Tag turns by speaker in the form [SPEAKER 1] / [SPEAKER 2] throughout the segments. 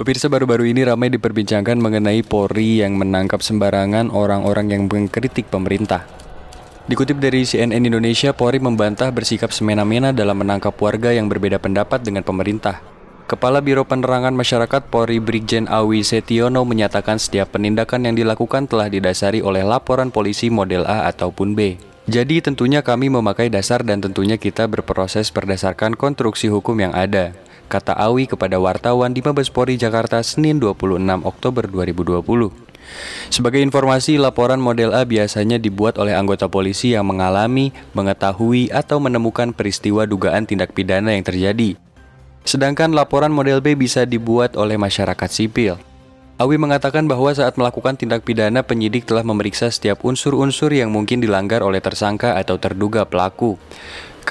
[SPEAKER 1] Pemirsa baru-baru ini ramai diperbincangkan mengenai Polri yang menangkap sembarangan orang-orang yang mengkritik pemerintah. Dikutip dari CNN Indonesia, Polri membantah bersikap semena-mena dalam menangkap warga yang berbeda pendapat dengan pemerintah. Kepala Biro Penerangan Masyarakat Polri Brigjen Awi Setiono menyatakan setiap penindakan yang dilakukan telah didasari oleh laporan polisi model A ataupun B. Jadi tentunya kami memakai dasar dan tentunya kita berproses berdasarkan konstruksi hukum yang ada kata Awi kepada wartawan di Mabes Polri Jakarta Senin 26 Oktober 2020. Sebagai informasi, laporan model A biasanya dibuat oleh anggota polisi yang mengalami, mengetahui, atau menemukan peristiwa dugaan tindak pidana yang terjadi. Sedangkan laporan model B bisa dibuat oleh masyarakat sipil. Awi mengatakan bahwa saat melakukan tindak pidana, penyidik telah memeriksa setiap unsur-unsur yang mungkin dilanggar oleh tersangka atau terduga pelaku.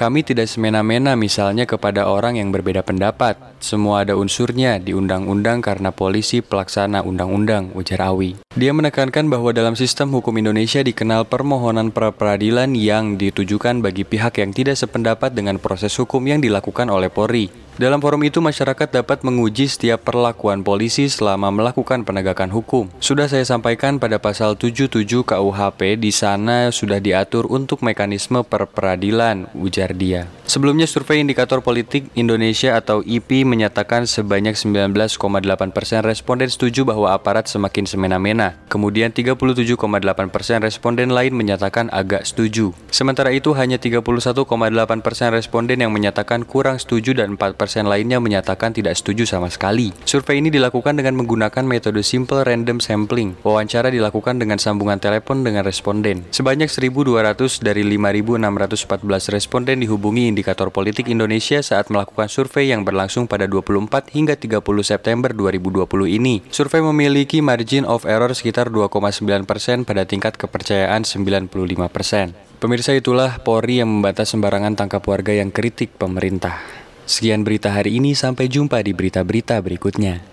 [SPEAKER 1] Kami tidak semena-mena misalnya kepada orang yang berbeda pendapat. Semua ada unsurnya di undang-undang karena polisi pelaksana undang-undang, ujar Awi. Dia menekankan bahwa dalam sistem hukum Indonesia dikenal permohonan pra peradilan yang ditujukan bagi pihak yang tidak sependapat dengan proses hukum yang dilakukan oleh Polri. Dalam forum itu, masyarakat dapat menguji setiap perlakuan polisi selama melakukan penegakan hukum. Sudah saya sampaikan pada pasal 77 KUHP, di sana sudah diatur untuk mekanisme perperadilan, ujar dia. Sebelumnya, survei indikator politik Indonesia atau IP menyatakan sebanyak 19,8 persen responden setuju bahwa aparat semakin semena-mena. Kemudian 37,8 persen responden lain menyatakan agak setuju. Sementara itu, hanya 31,8 persen responden yang menyatakan kurang setuju dan 4 persen lainnya menyatakan tidak setuju sama sekali. Survei ini dilakukan dengan menggunakan metode simple random sampling. Wawancara dilakukan dengan sambungan telepon dengan responden. Sebanyak 1.200 dari 5.614 responden dihubungi indikator politik Indonesia saat melakukan survei yang berlangsung pada 24 hingga 30 September 2020 ini. Survei memiliki margin of error sekitar 2,9 persen pada tingkat kepercayaan 95 persen. Pemirsa itulah Polri yang membantah sembarangan tangkap warga yang kritik pemerintah. Sekian berita hari ini, sampai jumpa di berita-berita berikutnya.